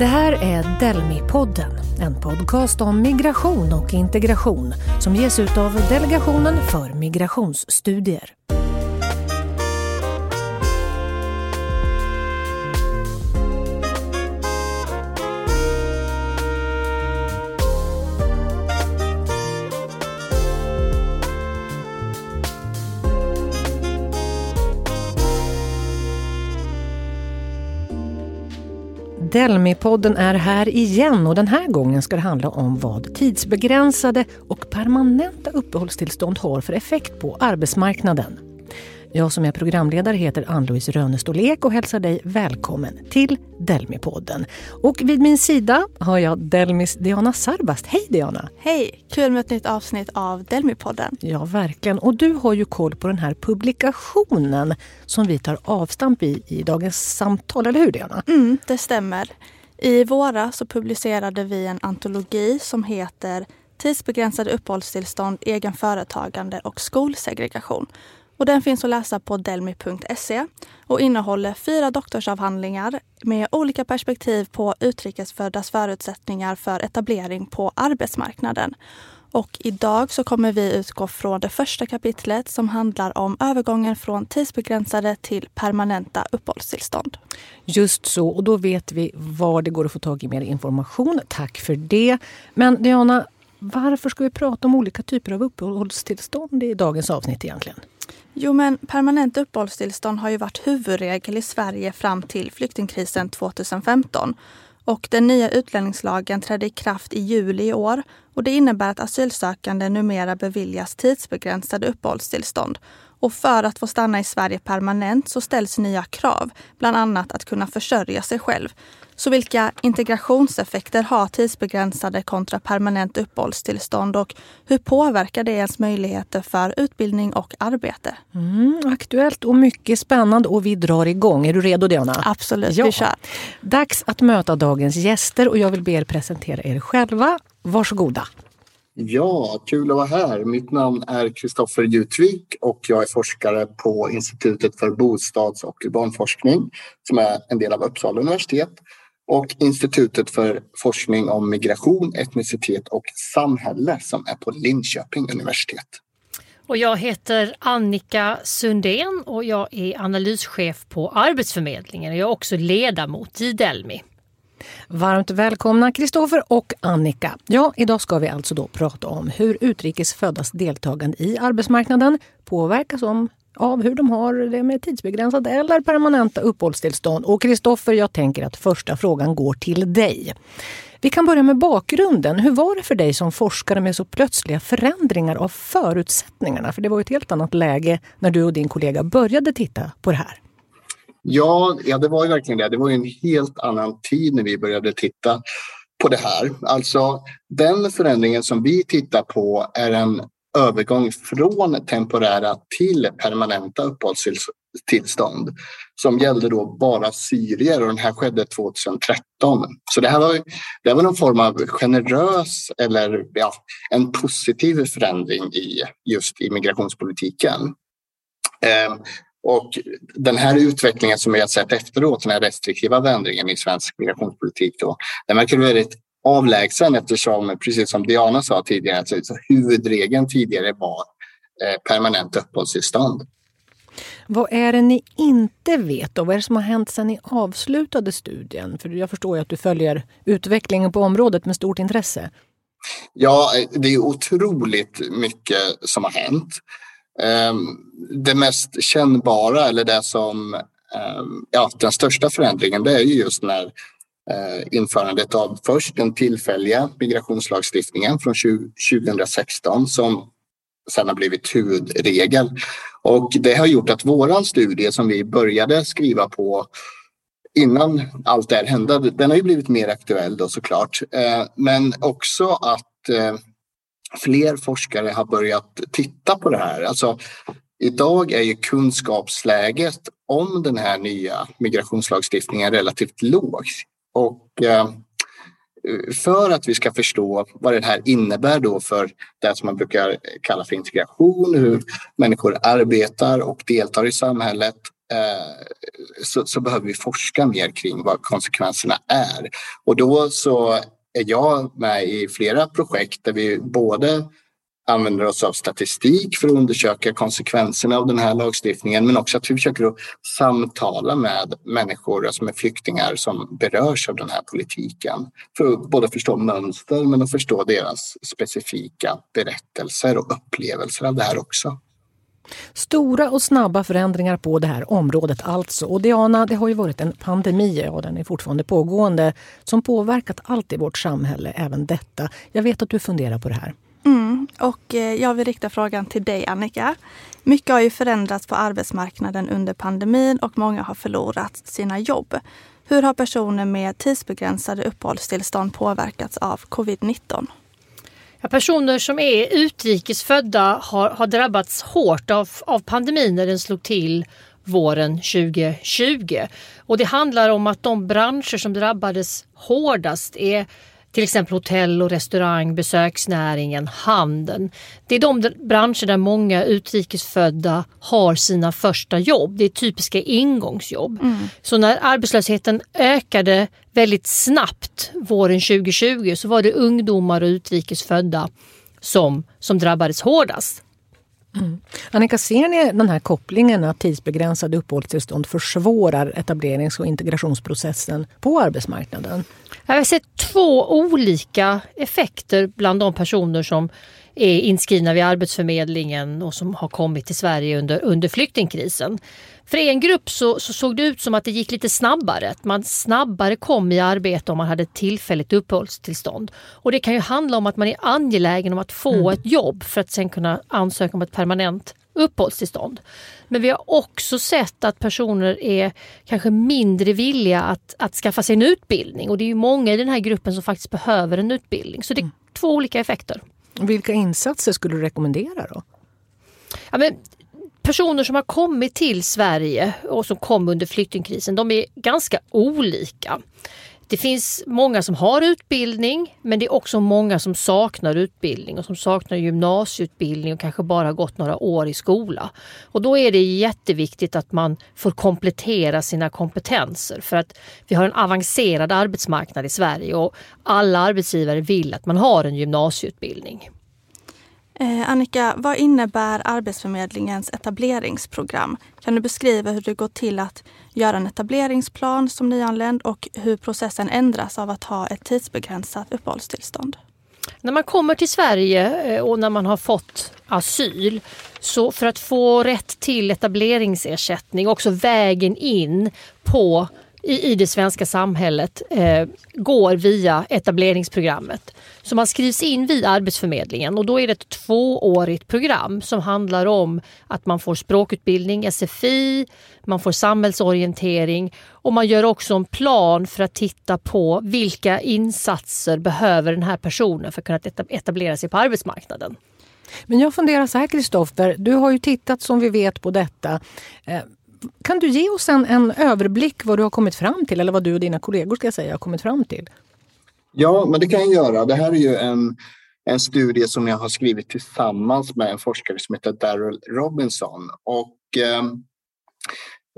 Det här är Delmi-podden, en podcast om migration och integration som ges ut av Delegationen för migrationsstudier. Delmi-podden är här igen och den här gången ska det handla om vad tidsbegränsade och permanenta uppehållstillstånd har för effekt på arbetsmarknaden. Jag som är programledare heter Ann-Louise Rönestålek och hälsar dig välkommen till Delmi-podden. Och vid min sida har jag Delmis Diana Sarbast. Hej Diana! Hej! Kul med ett nytt avsnitt av Delmi-podden. Ja, verkligen. Och du har ju koll på den här publikationen som vi tar avstamp i i dagens samtal, eller hur Diana? Mm, det stämmer. I våra så publicerade vi en antologi som heter Tidsbegränsade uppehållstillstånd, egen företagande och skolsegregation och den finns att läsa på delmi.se och innehåller fyra doktorsavhandlingar med olika perspektiv på utrikesföddas förutsättningar för etablering på arbetsmarknaden. Och idag så kommer vi utgå från det första kapitlet som handlar om övergången från tidsbegränsade till permanenta uppehållstillstånd. Just så, och då vet vi var det går att få tag i mer information. Tack för det. Men Diana, varför ska vi prata om olika typer av uppehållstillstånd i dagens avsnitt egentligen? Jo, men permanent uppehållstillstånd har ju varit huvudregel i Sverige fram till flyktingkrisen 2015. Och den nya utlänningslagen trädde i kraft i juli i år och det innebär att asylsökande numera beviljas tidsbegränsade uppehållstillstånd. Och för att få stanna i Sverige permanent så ställs nya krav, bland annat att kunna försörja sig själv. Så vilka integrationseffekter har tidsbegränsade kontra permanent uppehållstillstånd och hur påverkar det ens möjligheter för utbildning och arbete? Mm, aktuellt och mycket spännande och vi drar igång. Är du redo Diana? Absolut, ja. vi kör. Dags att möta dagens gäster och jag vill be er presentera er själva. Varsågoda. Ja, kul att vara här. Mitt namn är Kristoffer Jutvik och jag är forskare på Institutet för bostads och urbanforskning som är en del av Uppsala universitet och Institutet för forskning om migration, etnicitet och samhälle som är på Linköping universitet. Och jag heter Annika Sundén och jag är analyschef på Arbetsförmedlingen. Jag är också ledamot i Delmi. Varmt välkomna Kristoffer och Annika. Ja, idag ska vi alltså då prata om hur utrikesföddas deltagande i arbetsmarknaden påverkas om av hur de har det med tidsbegränsade eller permanenta uppehållstillstånd. Och Kristoffer, jag tänker att första frågan går till dig. Vi kan börja med bakgrunden. Hur var det för dig som forskare med så plötsliga förändringar av förutsättningarna? För det var ett helt annat läge när du och din kollega började titta på det här. Ja, ja det var ju verkligen det. Det var ju en helt annan tid när vi började titta på det här. Alltså den förändringen som vi tittar på är en övergång från temporära till permanenta uppehållstillstånd som gällde då bara syrier och den här skedde 2013. Så det här var, det var någon form av generös eller ja, en positiv förändring i just immigrationspolitiken. Eh, och den här utvecklingen som vi har sett efteråt, den här restriktiva vändringen i svensk migrationspolitik, då, den verkar väldigt avlägsen eftersom, precis som Diana sa tidigare, alltså, huvudregeln tidigare var eh, permanent uppehållstillstånd. Vad är det ni inte vet och vad är det som har hänt sedan ni avslutade studien? För jag förstår ju att du följer utvecklingen på området med stort intresse. Ja, det är otroligt mycket som har hänt. Ehm, det mest kännbara eller det som, ehm, ja, den största förändringen det är ju just när Eh, införandet av först den tillfälliga migrationslagstiftningen från 2016 som sedan har blivit huvudregel. Och det har gjort att våran studie som vi började skriva på innan allt det här hände, den har ju blivit mer aktuell då såklart. Eh, men också att eh, fler forskare har börjat titta på det här. Alltså, idag är ju kunskapsläget om den här nya migrationslagstiftningen relativt lågt. Och eh, för att vi ska förstå vad det här innebär då för det som man brukar kalla för integration, hur människor arbetar och deltar i samhället eh, så, så, behöver vi forska mer kring vad konsekvenserna är. Och då så är jag med i flera projekt där vi både använder oss av statistik för att undersöka konsekvenserna av den här lagstiftningen men också att vi försöker att samtala med människor alltså med flyktingar som berörs av den här politiken. För att både förstå mönster men att förstå deras specifika berättelser och upplevelser av det här också. Stora och snabba förändringar på det här området alltså. Och Diana, det har ju varit en pandemi, och den är fortfarande pågående, som påverkat allt i vårt samhälle, även detta. Jag vet att du funderar på det här. Och eh, jag vill rikta frågan till dig Annika. Mycket har ju förändrats på arbetsmarknaden under pandemin och många har förlorat sina jobb. Hur har personer med tidsbegränsade uppehållstillstånd påverkats av covid-19? Ja, personer som är utrikesfödda har, har drabbats hårt av, av pandemin när den slog till våren 2020. Och det handlar om att de branscher som drabbades hårdast är till exempel hotell och restaurang, besöksnäringen, handeln. Det är de branscher där många utrikesfödda har sina första jobb. Det är typiska ingångsjobb. Mm. Så när arbetslösheten ökade väldigt snabbt våren 2020 så var det ungdomar och utrikesfödda som, som drabbades hårdast. Mm. Annika, ser ni den här kopplingen att tidsbegränsade uppehållstillstånd försvårar etablerings och integrationsprocessen på arbetsmarknaden? Jag har sett två olika effekter bland de personer som är inskrivna vid Arbetsförmedlingen och som har kommit till Sverige under, under flyktingkrisen. För en grupp så, så, såg det ut som att det gick lite snabbare. Att man snabbare kom i arbete om man hade tillfälligt uppehållstillstånd. Och det kan ju handla om att man är angelägen om att få mm. ett jobb för att sen kunna ansöka om ett permanent uppehållstillstånd. Men vi har också sett att personer är kanske mindre villiga att, att skaffa sig en utbildning och det är många i den här gruppen som faktiskt behöver en utbildning. Så det är mm. två olika effekter. Vilka insatser skulle du rekommendera då? Ja, men personer som har kommit till Sverige och som kom under flyktingkrisen, de är ganska olika. Det finns många som har utbildning men det är också många som saknar utbildning och som saknar gymnasieutbildning och kanske bara gått några år i skola. Och då är det jätteviktigt att man får komplettera sina kompetenser för att vi har en avancerad arbetsmarknad i Sverige och alla arbetsgivare vill att man har en gymnasieutbildning. Eh, Annika, vad innebär Arbetsförmedlingens etableringsprogram? Kan du beskriva hur det går till att göra en etableringsplan som nyanländ och hur processen ändras av att ha ett tidsbegränsat uppehållstillstånd? När man kommer till Sverige eh, och när man har fått asyl så för att få rätt till etableringsersättning, också vägen in på i, i det svenska samhället eh, går via etableringsprogrammet. Så man skrivs in vid Arbetsförmedlingen och då är det ett tvåårigt program som handlar om att man får språkutbildning, SFI, man får samhällsorientering och man gör också en plan för att titta på vilka insatser behöver den här personen för att kunna etablera sig på arbetsmarknaden. Men jag funderar så här Kristoffer, du har ju tittat som vi vet på detta. Eh, kan du ge oss en, en överblick vad du har kommit fram till, eller vad du och dina kollegor ska säga har kommit fram till? Ja, men det kan jag göra. Det här är ju en, en studie som jag har skrivit tillsammans med en forskare som heter Daryl Robinson. Och, eh,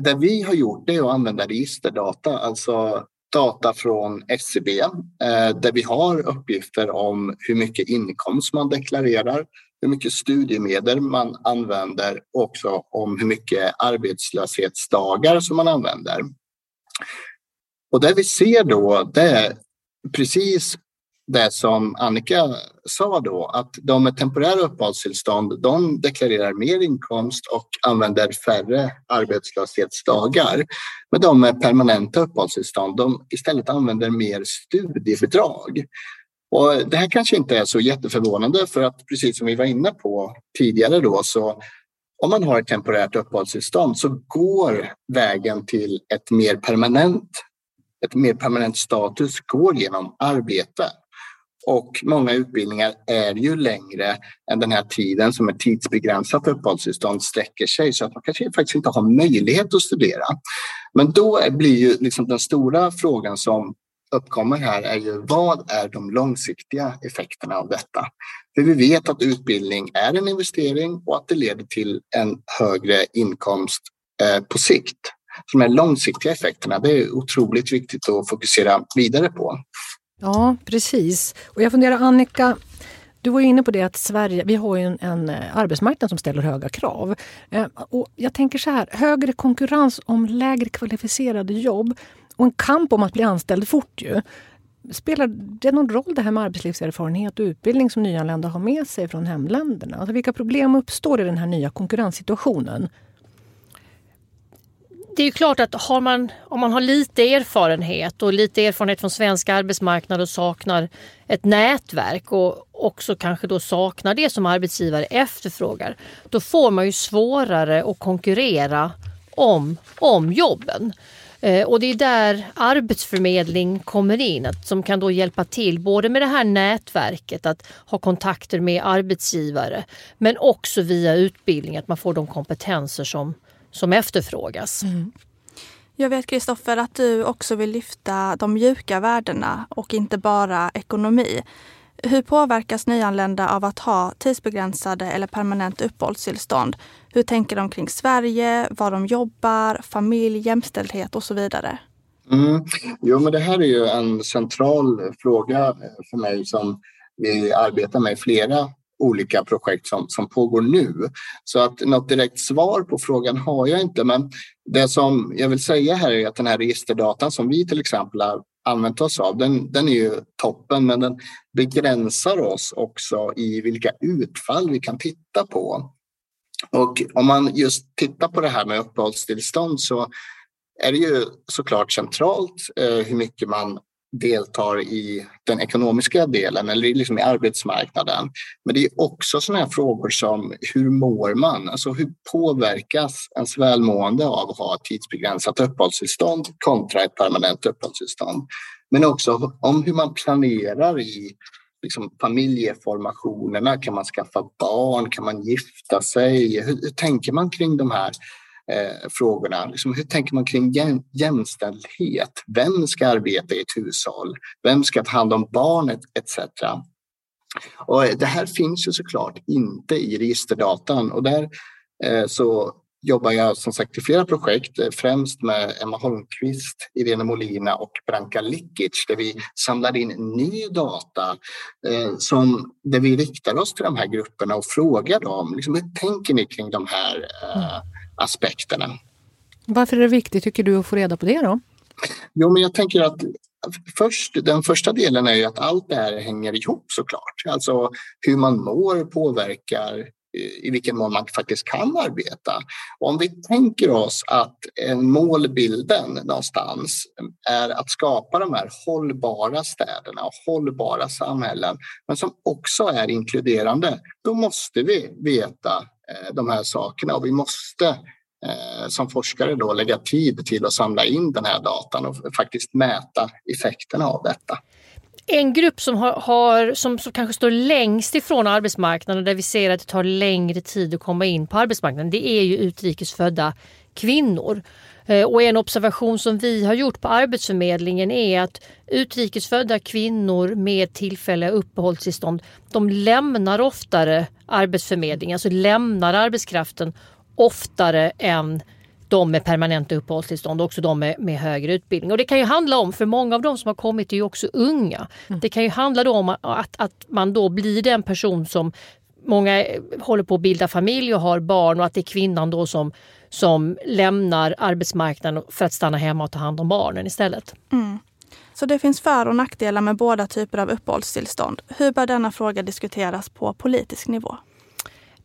det vi har gjort är att använda registerdata, alltså data från SCB eh, där vi har uppgifter om hur mycket inkomst man deklarerar, hur mycket studiemedel man använder och också om hur mycket arbetslöshetsdagar som man använder. Och det vi ser då, det är precis det som Annika sa då, att de med temporära uppehållstillstånd, de deklarerar mer inkomst och använder färre arbetslöshetsdagar. Men de med permanenta uppehållstillstånd, de istället använder mer studiebidrag. Och det här kanske inte är så jätteförvånande för att precis som vi var inne på tidigare då så om man har ett temporärt uppehållstillstånd så går vägen till ett mer permanent, ett mer permanent status går genom arbete. Och många utbildningar är ju längre än den här tiden som ett tidsbegränsat uppehållstillstånd sträcker sig så att man kanske faktiskt inte har möjlighet att studera. Men då blir ju liksom den stora frågan som uppkommer här är ju vad är de långsiktiga effekterna av detta? För vi vet att utbildning är en investering och att det leder till en högre inkomst eh, på sikt. Så de här långsiktiga effekterna, det är otroligt viktigt att fokusera vidare på. Ja, precis. Och jag funderar, Annika, du var inne på det att Sverige, vi har ju en, en eh, arbetsmarknad som ställer höga krav. Eh, och jag tänker så här, högre konkurrens om lägre kvalificerade jobb och en kamp om att bli anställd fort ju. Spelar det någon roll det här med arbetslivserfarenhet och utbildning som nyanlända har med sig från hemländerna? Alltså vilka problem uppstår i den här nya konkurrenssituationen? det är ju klart att har man, om man har lite erfarenhet och lite erfarenhet från svensk arbetsmarknad och saknar ett nätverk och också kanske då saknar det som arbetsgivare efterfrågar, då får man ju svårare att konkurrera om, om jobben. Eh, och det är där Arbetsförmedling kommer in, att, som kan då hjälpa till både med det här nätverket, att ha kontakter med arbetsgivare, men också via utbildning, att man får de kompetenser som, som efterfrågas. Mm. Jag vet Kristoffer att du också vill lyfta de mjuka värdena och inte bara ekonomi. Hur påverkas nyanlända av att ha tidsbegränsade eller permanent uppehållstillstånd? Hur tänker de kring Sverige, var de jobbar, familj, jämställdhet och så vidare? Mm. Jo, men det här är ju en central fråga för mig som vi arbetar med i flera olika projekt som, som pågår nu. Så att något direkt svar på frågan har jag inte. Men det som jag vill säga här är att den här registerdatan som vi till exempel använt oss av, den, den är ju toppen men den begränsar oss också i vilka utfall vi kan titta på. Och om man just tittar på det här med uppehållstillstånd så är det ju såklart centralt eh, hur mycket man deltar i den ekonomiska delen eller liksom i arbetsmarknaden. Men det är också sådana här frågor som hur mår man? Alltså hur påverkas ens välmående av att ha ett tidsbegränsat uppehållstillstånd kontra ett permanent uppehållstillstånd? Men också om hur man planerar i liksom, familjeformationerna. Kan man skaffa barn? Kan man gifta sig? Hur, hur tänker man kring de här eh, frågorna. Liksom, hur tänker man kring jämställdhet? Vem ska arbeta i ett hushåll? Vem ska ta hand om barnet etc. Och det här finns ju såklart inte i registerdatan och där eh, så jobbar jag som sagt i flera projekt, eh, främst med Emma Holmqvist, Irene Molina och Branka Likic där vi samlar in ny data eh, som, där vi riktar oss till de här grupperna och frågar dem, liksom, hur tänker ni kring de här eh, mm aspekterna. Varför är det viktigt tycker du att få reda på det då? Jo, men jag tänker att först, den första delen är ju att allt det här hänger ihop såklart. Alltså hur man mår påverkar i vilken mån man faktiskt kan arbeta. Och om vi tänker oss att målbilden någonstans är att skapa de här hållbara städerna och hållbara samhällen, men som också är inkluderande, då måste vi veta Eh, de här sakerna och vi måste eh, som forskare då lägga tid till att samla in den här datan och faktiskt mäta effekterna av detta. En grupp som, har, har, som, som kanske står längst ifrån arbetsmarknaden där vi ser att det tar längre tid att komma in på arbetsmarknaden det är ju utrikesfödda kvinnor. Eh, och en observation som vi har gjort på Arbetsförmedlingen är att utrikesfödda kvinnor med tillfälliga uppehållstillstånd de lämnar oftare Arbetsförmedlingen, alltså lämnar arbetskraften oftare än de med permanenta uppehållstillstånd och också de med, med, högre utbildning. Och det kan ju handla om, för många av de som har kommit är ju också unga. Mm. Det kan ju handla om att, att man då blir den person som många håller på att bilda familj och har barn och att det är kvinnan då som som lämnar arbetsmarknaden för att stanna hemma och ta hand om barnen istället. Mm. Så det finns för och nackdelar med båda typer av uppehållstillstånd. Hur bör denna fråga diskuteras på politisk nivå?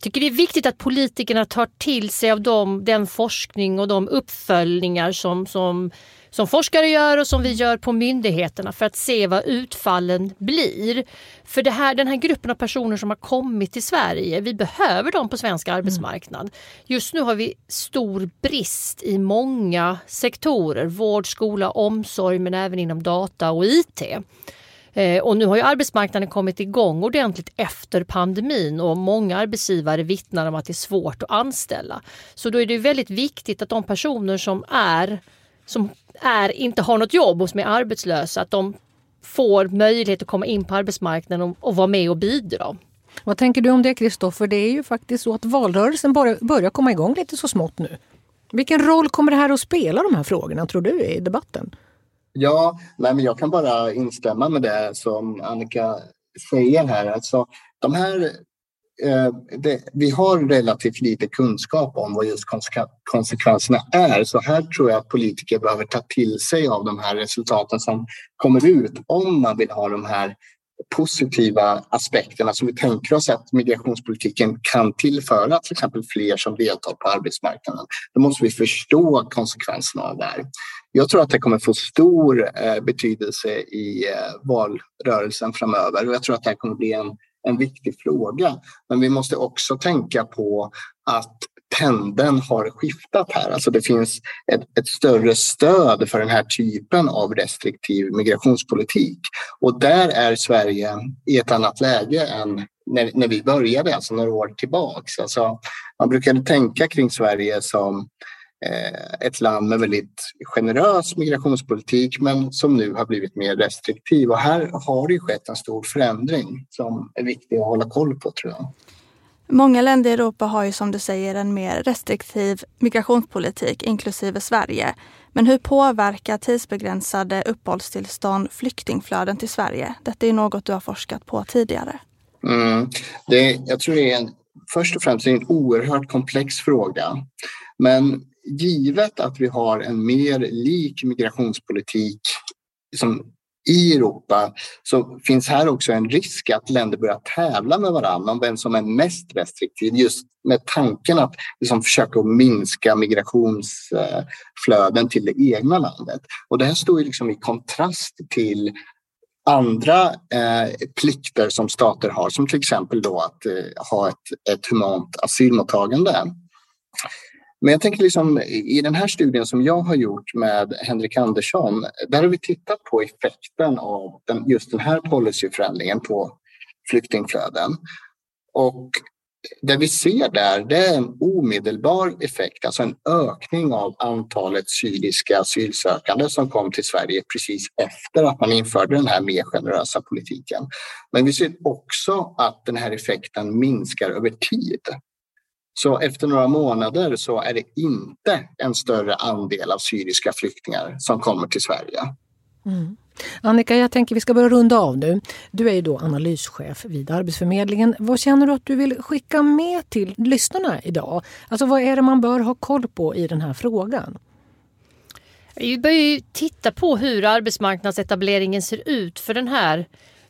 Tycker det är viktigt att politikerna tar till sig av dem, den forskning och de uppföljningar som, som som forskare gör och som vi gör på myndigheterna för att se vad utfallen blir. För det här, den här gruppen av personer som har kommit till Sverige, vi behöver dem på svensk mm. arbetsmarknad. Just nu har vi stor brist i många sektorer, vård, skola, omsorg men även inom data och IT. Eh, och nu har ju arbetsmarknaden kommit igång ordentligt efter pandemin och många arbetsgivare vittnar om att det är svårt att anställa. Så då är det väldigt viktigt att de personer som är som är, inte har något jobb och som är arbetslösa, att de får möjlighet att komma in på arbetsmarknaden och, och vara med och bidra. Vad tänker du om det Kristoffer? Det är ju faktiskt så att valrörelsen börjar komma igång lite så smått nu. Vilken roll kommer det här att spela, de här frågorna, tror du, i debatten? Ja, nej, men jag kan bara instämma med det som Annika säger här. Alltså, de här eh, det, vi har relativt lite kunskap om vad just konsekvenserna är. Så här tror jag att politiker behöver ta till sig av de här resultaten som kommer ut om man vill ha de här positiva aspekterna som vi tänker oss att migrationspolitiken kan tillföra till exempel fler som deltar på arbetsmarknaden. Då måste vi förstå konsekvenserna av det här. Jag tror att det kommer få stor eh, betydelse i eh, valrörelsen framöver och jag tror att det här kommer bli en, en viktig fråga. Men vi måste också tänka på att pendeln har skiftat här. Alltså det finns ett, ett, större stöd för den här typen av restriktiv migrationspolitik. Och där är Sverige i ett annat läge än när, när vi började, alltså några år tillbaks. Alltså, man brukade tänka kring Sverige som eh, ett land med väldigt generös migrationspolitik men som nu har blivit mer restriktiv. Och här har det skett en stor förändring som är viktig att hålla koll på tror jag. Många länder i Europa har ju som du säger en mer restriktiv migrationspolitik, inklusive Sverige. Men hur påverkar tidsbegränsade uppehållstillstånd flyktingflöden till Sverige? Detta är något du har forskat på tidigare. Mm. Det, jag tror det är en, först och främst en oerhört komplex fråga. Men givet att vi har en mer lik migrationspolitik som i Europa så finns här också en risk att länder börjar tävla med varandra om vem som är mest restriktiv just med tanken att liksom försöka minska migrationsflöden till det egna landet. Och det här står ju liksom i kontrast till andra eh, plikter som stater har som till exempel då att eh, ha ett, ett humant asylmottagande. Men jag tänker liksom, i den här studien som jag har gjort med Henrik Andersson, där har vi tittat på effekten av den, just den här policyförändringen på flyktingflöden. Och det vi ser där det är en omedelbar effekt, alltså en ökning av antalet syriska asylsökande som kom till Sverige precis efter att man införde den här mer generösa politiken. Men vi ser också att den här effekten minskar över tid. Så efter några månader så är det inte en större andel av syriska flyktingar som kommer till Sverige. Mm. Annika, jag tänker vi ska börja runda av nu. Du är ju då analyschef vid Arbetsförmedlingen. Vad känner du att du vill skicka med till lyssnarna idag? Alltså vad är det man bör ha koll på i den här frågan? Vi bör ju titta på hur arbetsmarknadsetableringen ser ut för den här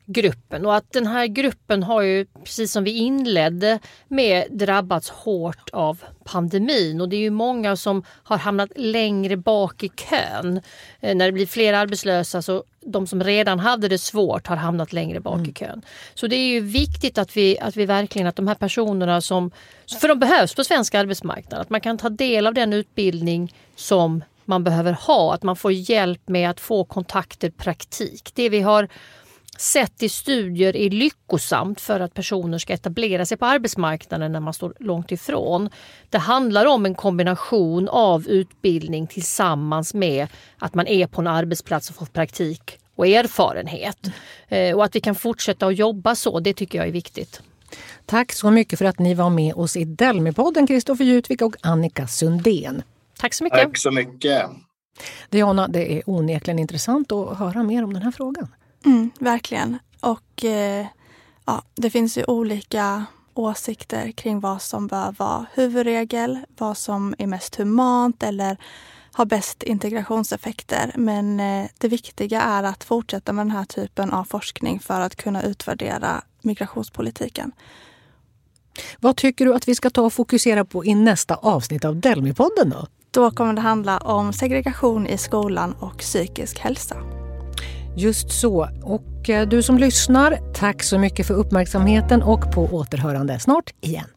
gruppen och att den här gruppen har ju precis som vi inledde med drabbats hårt av pandemin och det är ju många som har hamnat längre bak i kön. Eh, när det blir fler arbetslösa så de som redan hade det svårt har hamnat längre bak mm. i kön. Så det är ju viktigt att vi, att vi verkligen, att de här personerna som, för de behövs på svensk arbetsmarknad, att man kan ta del av den utbildning som man behöver ha, att man får hjälp med att få kontakter, praktik. Det vi har sett i studier är lyckosamt för att personer ska etablera sig på arbetsmarknaden när man står långt ifrån. Det handlar om en kombination av utbildning tillsammans med att man är på en arbetsplats och får praktik och erfarenhet. Eh, och att vi kan fortsätta att jobba så, det tycker jag är viktigt. Tack så mycket för att ni var med oss i Delmipodden, Kristoffer Jutvik och Annika Sundén. Tack så mycket. Tack så mycket. Diana, det är onekligen intressant att höra mer om den här frågan. Mm, verkligen. Och eh, ja, det finns ju olika åsikter kring vad som bör vara huvudregel, vad som är mest humant eller har bäst integrationseffekter. Men eh, det viktiga är att fortsätta med den här typen av forskning för att kunna utvärdera migrationspolitiken. Vad tycker du att vi ska ta och fokusera på i nästa avsnitt av Delmipodden då? Då kommer det handla om segregation i skolan och psykisk hälsa. Just så. Och eh, du som lyssnar, tack så mycket för uppmärksamheten och på återhörande snart igen.